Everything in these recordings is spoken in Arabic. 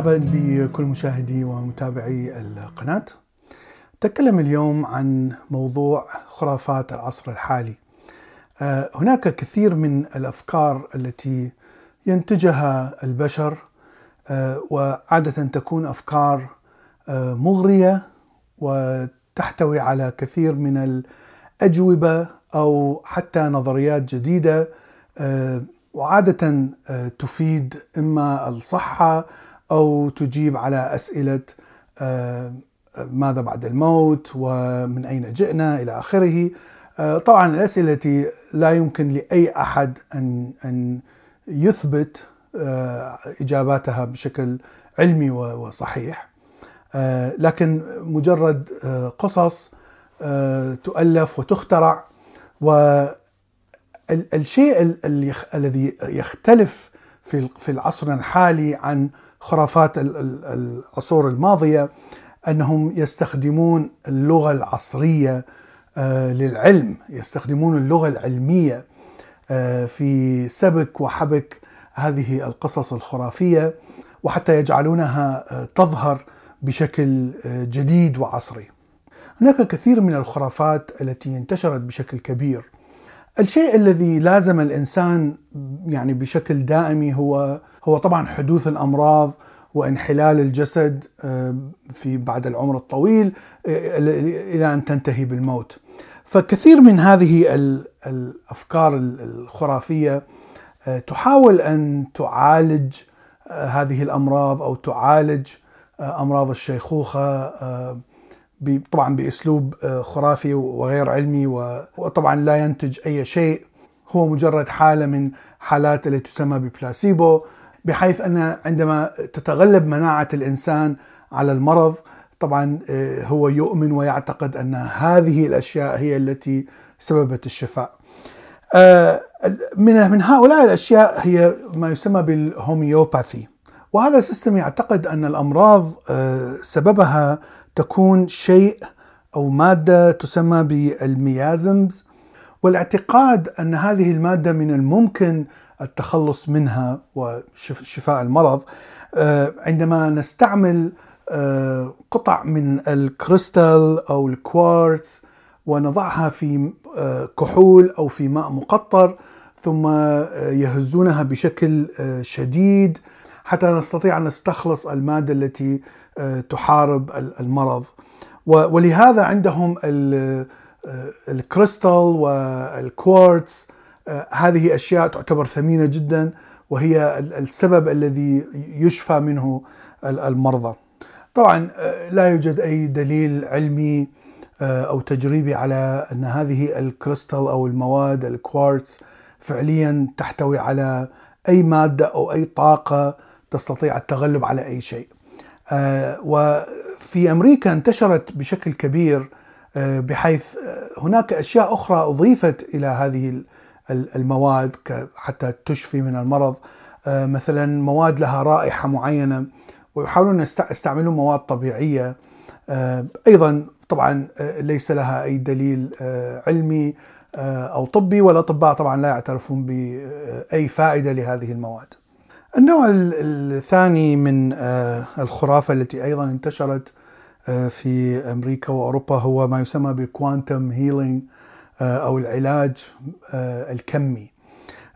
مرحبا بكل مشاهدي ومتابعي القناة. نتكلم اليوم عن موضوع خرافات العصر الحالي. آه، هناك كثير من الأفكار التي ينتجها البشر آه، وعادة تكون أفكار آه، مغرية وتحتوي على كثير من الأجوبة أو حتى نظريات جديدة وعادة تفيد إما الصحة أو تجيب على أسئلة آه، ماذا بعد الموت ومن أين جئنا إلى آخره. آه، طبعا الأسئلة التي لا يمكن لأي أحد أن أن يثبت آه، إجاباتها بشكل علمي وصحيح. لكن مجرد قصص تؤلف وتخترع والشيء الذي يختلف في العصر الحالي عن خرافات العصور الماضية أنهم يستخدمون اللغة العصرية آه، للعلم يستخدمون اللغة العلمية آه، في سبك وحبك هذه القصص الخرافية وحتى يجعلونها آه، تظهر بشكل جديد وعصري. هناك كثير من الخرافات التي انتشرت بشكل كبير الشيء الذي لازم الإنسان يعني بشكل دائمي هو هو طبعا حدوث الأمراض وانحلال الجسد آه، في بعد العمر الطويل آه، إلى أن تنتهي بالموت. فكثير من هذه الأفكار الخرافية آه، تحاول أن تعالج هذه الأمراض أو تعالج أمراض الشيخوخة طبعا بأسلوب آه، خرافي وغير علمي وطبعا لا ينتج أي شيء هو مجرد حالة من حالات التي تسمى ببلاسيبو بحيث أن عندما تتغلب مناعة الإنسان على المرض طبعا آه، هو يؤمن ويعتقد أن هذه الأشياء هي التي سببت الشفاء. آه، من من هؤلاء الأشياء هي ما يسمى بالهوميوباثي وهذا سيستم يعتقد أن الأمراض سببها تكون شيء أو مادة تسمى بالميازمز والاعتقاد أن هذه المادة من الممكن التخلص منها وشفاء المرض آه، عندما نستعمل آه، قطع من الكريستال أو الكوارتز ونضعها في آه، كحول أو في ماء مقطر ثم يهزونها بشكل شديد حتى نستطيع أن نستخلص المادة التي آه، تحارب المرض ولهذا عندهم آه، الكريستال والكوارتز آه، هذه أشياء تعتبر ثمينة جدا وهي السبب الذي يشفى منه المرضى. طبعا لا يوجد أي دليل علمي أو تجريبي على أن هذه الكريستال أو المواد الكوارتز فعليا تحتوي على أي مادة أو أي طاقة تستطيع التغلب على أي شيء. آه، وفي أمريكا انتشرت بشكل كبير آه، بحيث آه، هناك أشياء أخرى أضيفت إلى هذه المواد حتى تشفي من المرض مثلا مواد لها رائحة معينة ويحاولون يستعملون مواد طبيعية أيضا طبعا ليس لها أي دليل علمي أو طبي والاطباء طبعا لا يعترفون باي فائدة لهذه المواد. النوع الثاني من آه، الخرافة التي أيضا انتشرت آه، في أمريكا وأوروبا هو ما يسمى healing آه، أو العلاج الكمي.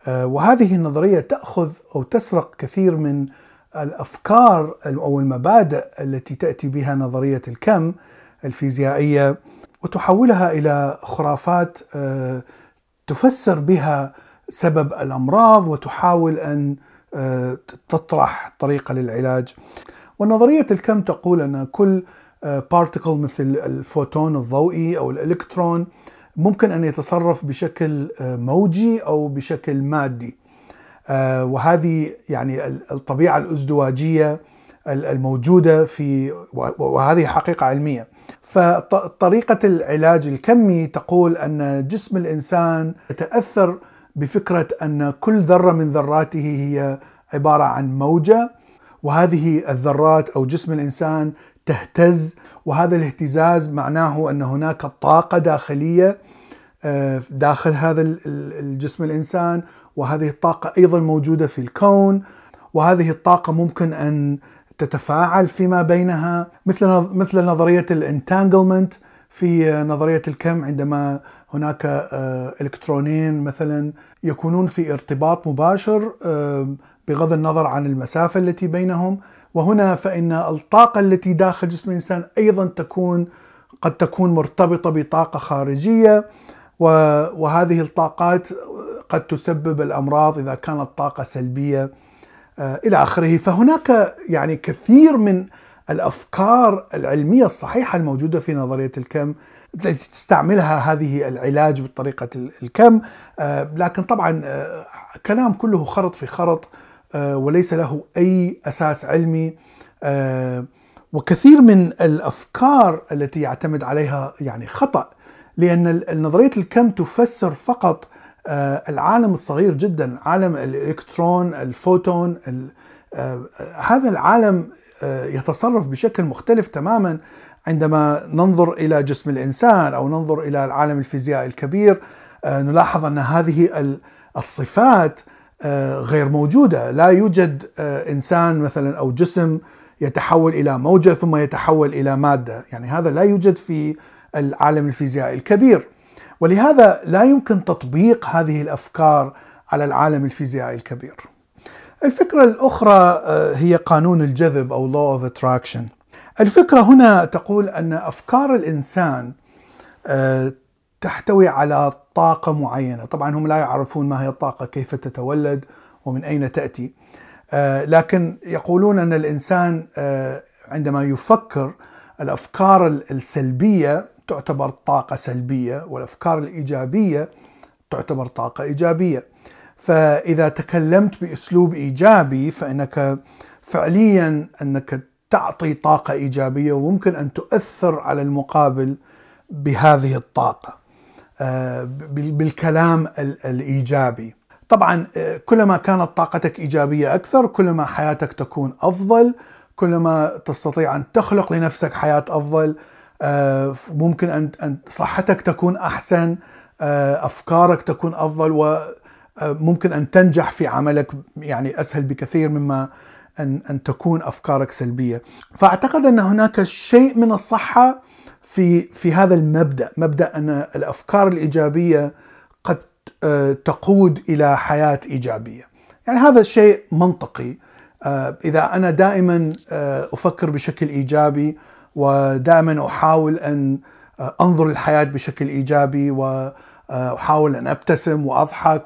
وهذه النظرية تأخذ أو تسرق كثير من الأفكار أو المبادئ التي تأتي بها نظرية الكم الفيزيائية وتحولها إلى خرافات تفسر بها سبب الأمراض وتحاول أن تطرح طريقة للعلاج. ونظرية الكم تقول أن كل particle آه، مثل الفوتون الضوئي أو الإلكترون ممكن أن يتصرف بشكل آه، موجي أو بشكل مادي. آه، وهذه يعني الطبيعة الأزدواجية الموجودة في وهذه حقيقة علمية. فطريقة العلاج الكمي تقول أن جسم الإنسان يتأثر بفكرة أن كل ذرة من ذراته هي عبارة عن موجة وهذه الذرات أو جسم الإنسان تهتز وهذا الاهتزاز معناه أن هناك طاقة داخلية آه، داخل هذا الجسم الإنسان وهذه الطاقة أيضا موجودة في الكون وهذه الطاقة ممكن أن تتفاعل فيما بينها. مثل مثل نظرية الانتانجلمنت في نظرية الكم عندما هناك آه، الكترونين مثلا يكونون في ارتباط مباشر بغض النظر عن المسافة التي بينهم. وهنا فإن الطاقة التي داخل جسم الإنسان أيضا تكون قد تكون مرتبطة بطاقة خارجية. وهذه الطاقات قد تسبب الأمراض إذا كانت طاقة سلبية آه، إلى آخره. فهناك يعني كثير من الأفكار العلمية الصحيحة الموجودة في نظرية الكم التي تستعملها هذه العلاج بطريقة الكم. آه، لكن طبعا آه، كلام كله خرط في خرط وليس له أي أساس علمي. وكثير من الأفكار التي يعتمد عليها يعني خطأ لأن نظرية الكم تفسر فقط آه، العالم الصغير جدا عالم الإلكترون الفوتون آه، هذا العالم آه، يتصرف بشكل مختلف تماما. عندما ننظر إلى جسم الإنسان أو ننظر إلى العالم الفيزيائي الكبير نلاحظ أن هذه الصفات غير موجودة لا يوجد إنسان مثلا أو جسم يتحول إلى موجة ثم يتحول إلى مادة يعني هذا لا يوجد في العالم الفيزيائي الكبير ولهذا لا يمكن تطبيق هذه الأفكار على العالم الفيزيائي الكبير. الفكرة الأخرى آه، هي قانون الجذب أو law of attraction. الفكرة هنا تقول أن أفكار الإنسان آه، تحتوي على طاقة معينة، طبعا هم لا يعرفون ما هي الطاقة، كيف تتولد ومن أين تأتي. آه، لكن يقولون أن الإنسان عندما يفكر الأفكار السلبية تعتبر طاقة سلبية والأفكار الإيجابية تعتبر طاقة إيجابية فإذا تكلمت بأسلوب إيجابي فإنك فعليا أنك تعطي طاقة إيجابية وممكن أن تؤثر على المقابل بهذه الطاقة آه، بالكلام الإيجابي. طبعا آه، كلما كانت طاقتك إيجابية أكثر كلما حياتك تكون أفضل كلما تستطيع أن تخلق لنفسك حياة أفضل آه، ممكن ان صحتك تكون أحسن أفكارك تكون أفضل وممكن أن تنجح في عملك يعني أسهل بكثير مما أن أن تكون أفكارك سلبية. فأعتقد أن هناك شيء من الصحة في في هذا المبدأ مبدأ أن الأفكار الإيجابية قد تقود إلى حياة إيجابية. يعني هذا شيء منطقي. إذا أنا دائما أفكر بشكل إيجابي ودائما أحاول أن أنظر للحياه بشكل إيجابي واحاول أن أبتسم وأضحك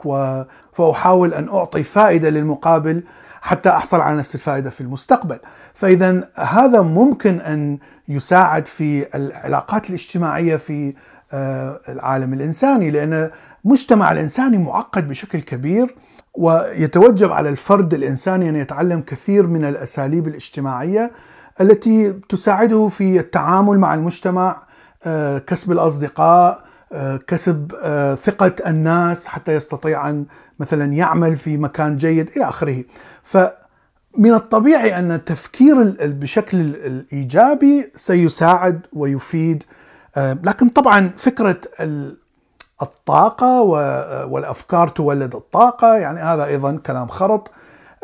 فاحاول أن أعطي فائدة للمقابل حتى أحصل على نفس الفائدة في المستقبل. فاذا هذا ممكن أن يساعد في العلاقات الاجتماعية في آه، العالم الإنساني لأن المجتمع الإنساني معقد بشكل كبير ويتوجب على الفرد الإنساني أن يتعلم كثير من الأساليب الاجتماعية التي تساعده في التعامل مع المجتمع آه، كسب الأصدقاء آه، كسب آه، ثقة الناس حتى يستطيع أن مثلا يعمل في مكان جيد إلى آخره. فمن الطبيعي أن التفكير بشكل الإيجابي سيساعد ويفيد. لكن طبعا فكرة الطاقة والأفكار تولد الطاقة. يعني هذا أيضا كلام خرط.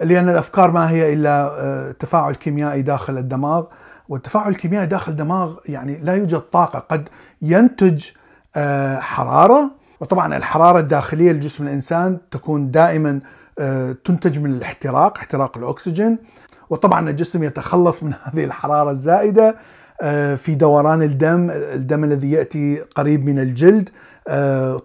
لأن الأفكار ما هي إلا آه، تفاعل كيميائي داخل الدماغ. والتفاعل الكيميائي داخل الدماغ يعني لا يوجد طاقة. قد ينتج آه، حرارة. وطبعا الحرارة الداخلية لجسم الإنسان تكون دائما آه، تنتج من الاحتراق احتراق الأكسجين. وطبعا الجسم يتخلص من هذه الحرارة الزائدة في دوران الدم الدم الذي يأتي قريب من الجلد.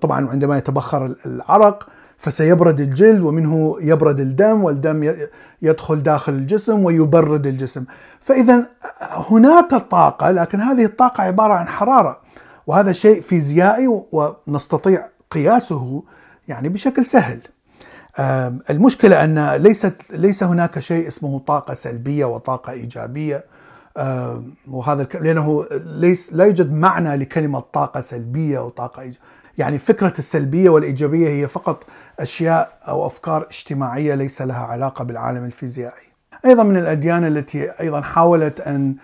طبعا عندما يتبخر العرق فسيبرد الجلد ومنه يبرد الدم والدم يدخل داخل الجسم ويبرد الجسم. فاذا هناك طاقة لكن هذه الطاقة عبارة عن حرارة. وهذا شيء فيزيائي ونستطيع قياسه يعني بشكل سهل. المشكلة أن ليست ليس هناك شيء اسمه طاقة سلبية وطاقة إيجابية. وهذا لأنه ليس لا يوجد معنى لكلمة طاقة سلبية وطاقه إيجابية يعني فكرة السلبية والإيجابية هي فقط أشياء أو أفكار اجتماعية ليس لها علاقة بالعالم الفيزيائي. أيضا من الأديان التي أيضا حاولت أن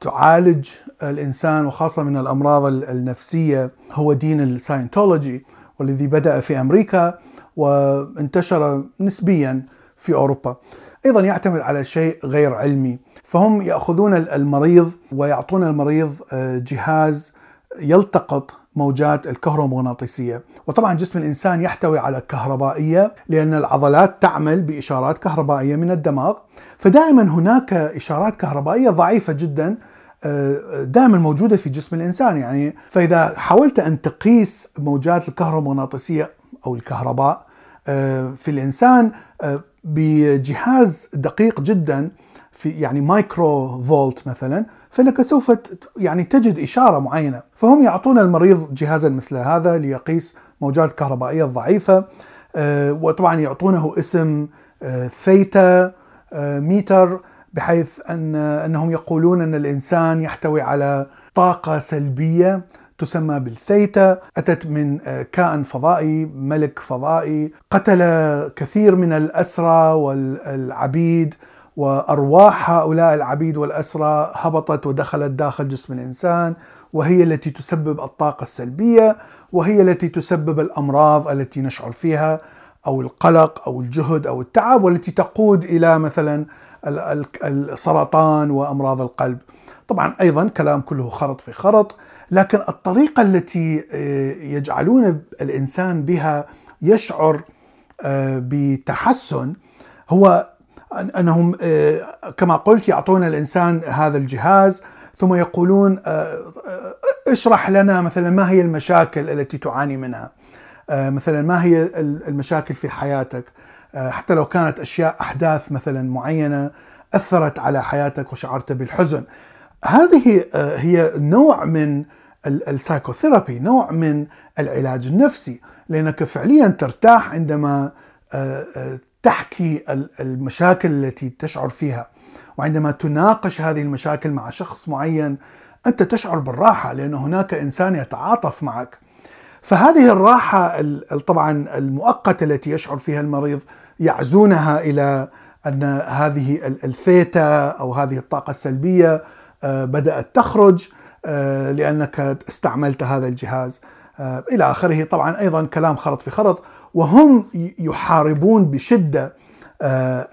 تعالج الإنسان وخاصة من الأمراض النفسية هو دين الساينتولوجي والذي بدأ في أمريكا وانتشر نسبيا في أوروبا. أيضا يعتمد على شيء غير علمي، فهم يأخذون المريض ويعطون المريض جهاز يلتقط موجات الكهرومغناطيسية. وطبعا جسم الإنسان يحتوي على كهربائية لأن العضلات تعمل بإشارات كهربائية من الدماغ. فدائما هناك إشارات كهربائية ضعيفة جدا آه، دائما موجودة في جسم الإنسان. يعني فإذا حاولت أن تقيس موجات الكهرومغناطيسية أو الكهرباء آه، في الإنسان آه، بجهاز دقيق جدا في يعني micro volt مثلا فإنك سوف يعني تجد إشارة معينة. فهم يعطون المريض جهازا مثل هذا ليقيس موجات كهربائية ضعيفة آه، وطبعا يعطونه اسم آه، ثيتا آه، ميتر بحيث أن أنهم يقولون أن الإنسان يحتوي على طاقة سلبية تسمى بالثيتا أتت من كائن فضائي ملك فضائي قتل كثير من الأسرى والعبيد وأرواح هؤلاء العبيد والأسرى هبطت ودخلت داخل جسم الإنسان وهي التي تسبب الطاقة السلبية وهي التي تسبب الأمراض التي نشعر فيها أو القلق أو الجهد أو التعب والتي تقود إلى مثلا السرطان وأمراض القلب. طبعا أيضا كلام كله خرط في خرط، لكن الطريقة التي آه، يجعلون الإنسان بها يشعر آه، بتحسن هو أنهم آه، كما قلت يعطون الإنسان هذا الجهاز ثم يقولون آه، آه، اشرح لنا مثلا ما هي المشاكل التي تعاني منها. مثلا ما هي المشاكل في حياتك؟ حتى لو كانت أشياء أحداث مثلا معينة أثرت على حياتك وشعرت بالحزن. هذه هي نوع من السايكوثيرابي نوع من العلاج النفسي لأنك فعليا ترتاح عندما تحكي المشاكل التي تشعر فيها. وعندما تناقش هذه المشاكل مع شخص معين أنت تشعر بالراحة لأن هناك إنسان يتعاطف معك. فهذه الراحة طبعا المؤقته التي يشعر فيها المريض يعزونها إلى أن هذه الثيتا أو هذه الطاقة السلبية آه، بدأت تخرج آه، لأنك استعملت هذا الجهاز. إلى آخره. طبعا أيضا كلام خرط في خرط. وهم يحاربون بشدة آه،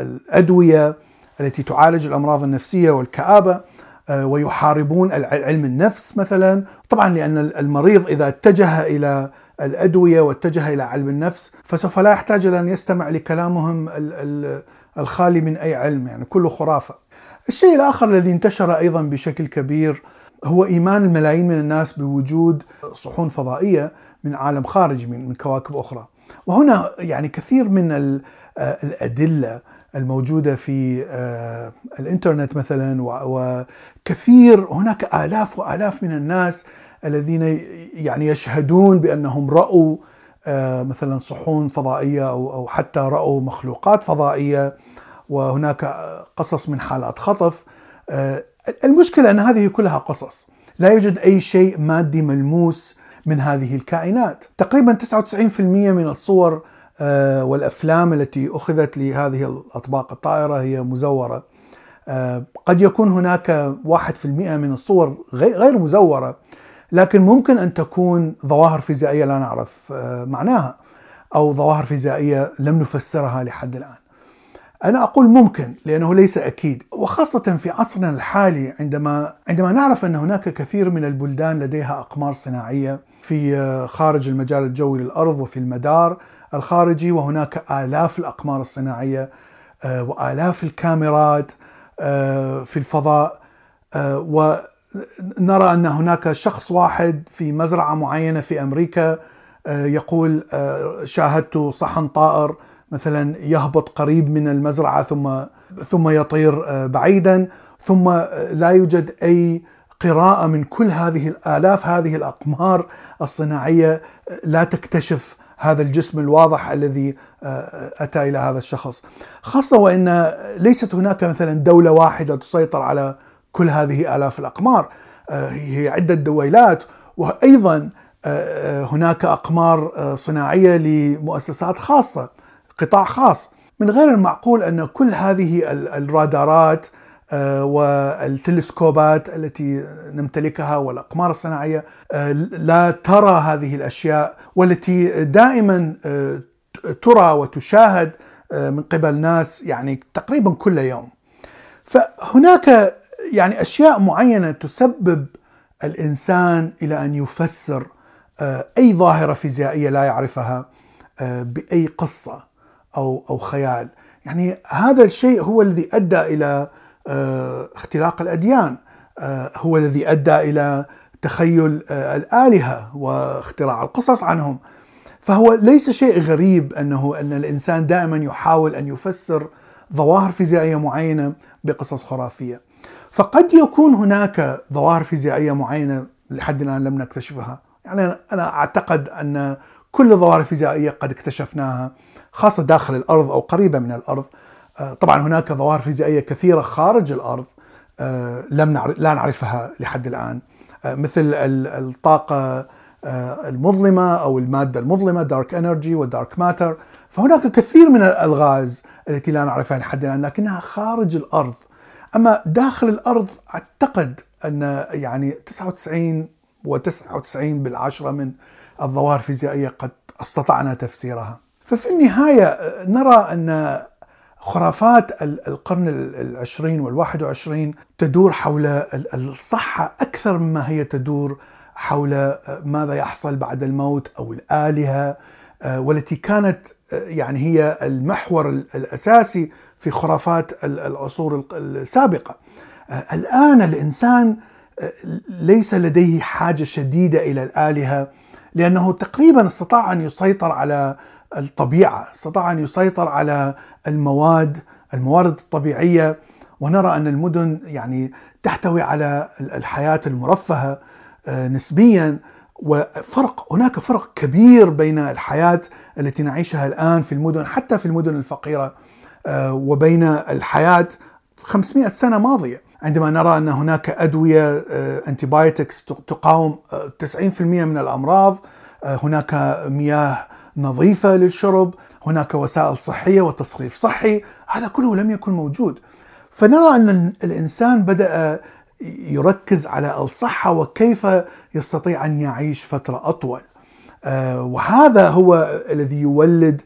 الأدوية التي تعالج الأمراض النفسية والكآبة آه، ويحاربون علم النفس مثلا. طبعا لأن المريض إذا اتجه إلى الأدوية واتجه إلى علم النفس فسوف لا يحتاج إلى أن يستمع لكلامهم الخالي من أي علم يعني كله خرافة. الشيء الآخر الذي انتشر أيضا بشكل كبير هو إيمان الملايين من الناس بوجود صحون فضائية من عالم خارجي من كواكب أخرى. وهنا يعني كثير من آه، الأدلة الموجودة في آه، الإنترنت مثلا وكثير هناك آلاف وآلاف من الناس الذين يعني يشهدون بأنهم رأوا آه، مثلا صحون فضائية أو حتى رأوا مخلوقات فضائية وهناك قصص من حالات خطف المشكلة أن هذه كلها قصص. لا يوجد أي شيء مادي ملموس من هذه الكائنات. تقريبا 99% من الصور آه، والأفلام التي أخذت لهذه الأطباق الطائرة هي مزورة. آه، قد يكون هناك 1% من الصور غير مزورة لكن ممكن أن تكون ظواهر فيزيائية لا نعرف آه، معناها أو ظواهر فيزيائية لم نفسرها لحد الآن. أنا أقول ممكن لأنه ليس أكيد. وخاصة في عصرنا الحالي عندما عندما نعرف أن هناك كثير من البلدان لديها أقمار صناعية في خارج المجال الجوي للأرض وفي المدار الخارجي وهناك آلاف الأقمار الصناعية آه، وآلاف الكاميرات آه، في الفضاء آه، ونرى أن هناك شخص واحد في مزرعة معينة في أمريكا يقول شاهدت صحن طائر مثلا يهبط قريب من المزرعة ثم ثم يطير آه، بعيدا ثم لا يوجد أي قراءة من كل هذه الالاف هذه الأقمار الصناعية آه، لا تكتشف هذا الجسم الواضح الذي آه، أتى إلى هذا الشخص. خاصة وإن ليست هناك مثلا دولة واحدة تسيطر على كل هذه آلاف الأقمار هي عدة دويلات وأيضا هناك أقمار صناعية لمؤسسات خاصة. قطاع خاص من غير المعقول أن كل هذه الرادارات والتلسكوبات التي نمتلكها والأقمار الصناعية لا ترى هذه الأشياء والتي دائما ترى وتشاهد من قبل ناس يعني تقريبا كل يوم. فهناك يعني أشياء معينة تسبب الإنسان إلى أن يفسر آه، أي ظاهرة فيزيائية لا يعرفها آه، بأي قصة أو أو خيال، يعني هذا الشيء هو الذي أدى إلى آه، اختلاق الأديان، هو الذي أدى إلى تخيل الآلهة واختراع القصص عنهم. فهو ليس شيء غريب أنه أن الإنسان دائما يحاول أن يفسر ظواهر فيزيائية معينة بقصص خرافية. فقد يكون هناك ظواهر فيزيائية معينة لحد الآن لم نكتشفها، يعني أنا أعتقد أن كل الظواهر الفيزيائية قد اكتشفناها خاصة داخل الأرض أو قريبة من الأرض. آه، طبعا هناك ظواهر فيزيائية كثيرة خارج الأرض آه، لم نعرف لا نعرفها لحد الآن. آه، مثل الطاقة المظلمة أو المادة المظلمة دارك انرجي ودارك ماتر فهناك كثير من الألغاز التي لا نعرفها لحد الآن لكنها خارج الأرض. أما داخل الأرض أعتقد أن يعني 99 و99 بالعشرة من الظواهر الفيزيائية قد استطعنا تفسيرها. ففي النهاية نرى أن خرافات القرن العشرين والواحد وعشرين تدور حول الصحة أكثر مما هي تدور حول ماذا يحصل بعد الموت أو الآلهة والتي كانت يعني هي المحور الأساسي في خرافات العصور السابقة. الآن الإنسان ليس لديه حاجة شديدة إلى الآلهة لأنه تقريبا استطاع أن يسيطر على الطبيعة، استطاع أن يسيطر على المواد، الموارد الطبيعية. ونرى أن المدن يعني تحتوي على الحياة المرفهة نسبيا. وفرق هناك فرق كبير بين الحياة التي نعيشها الآن في المدن حتى في المدن الفقيرة آه، وبين الحياة 500 سنة ماضية. عندما نرى أن هناك أدوية أنتيبايوتكس آه، تقاوم 90% آه، من الأمراض هناك مياه نظيفة للشرب هناك وسائل صحية وتصريف صحي هذا كله لم يكن موجود. فنرى أن الإنسان بدأ يركز على الصحة وكيف يستطيع أن يعيش فترة أطول. وهذا هو الذي يولد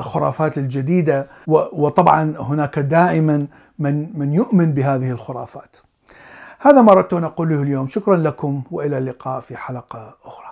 خرافات الجديدة. وطبعا هناك دائما من من يؤمن بهذه الخرافات. هذا ما أردت أن أقوله اليوم، شكرا لكم وإلى اللقاء في حلقة أخرى.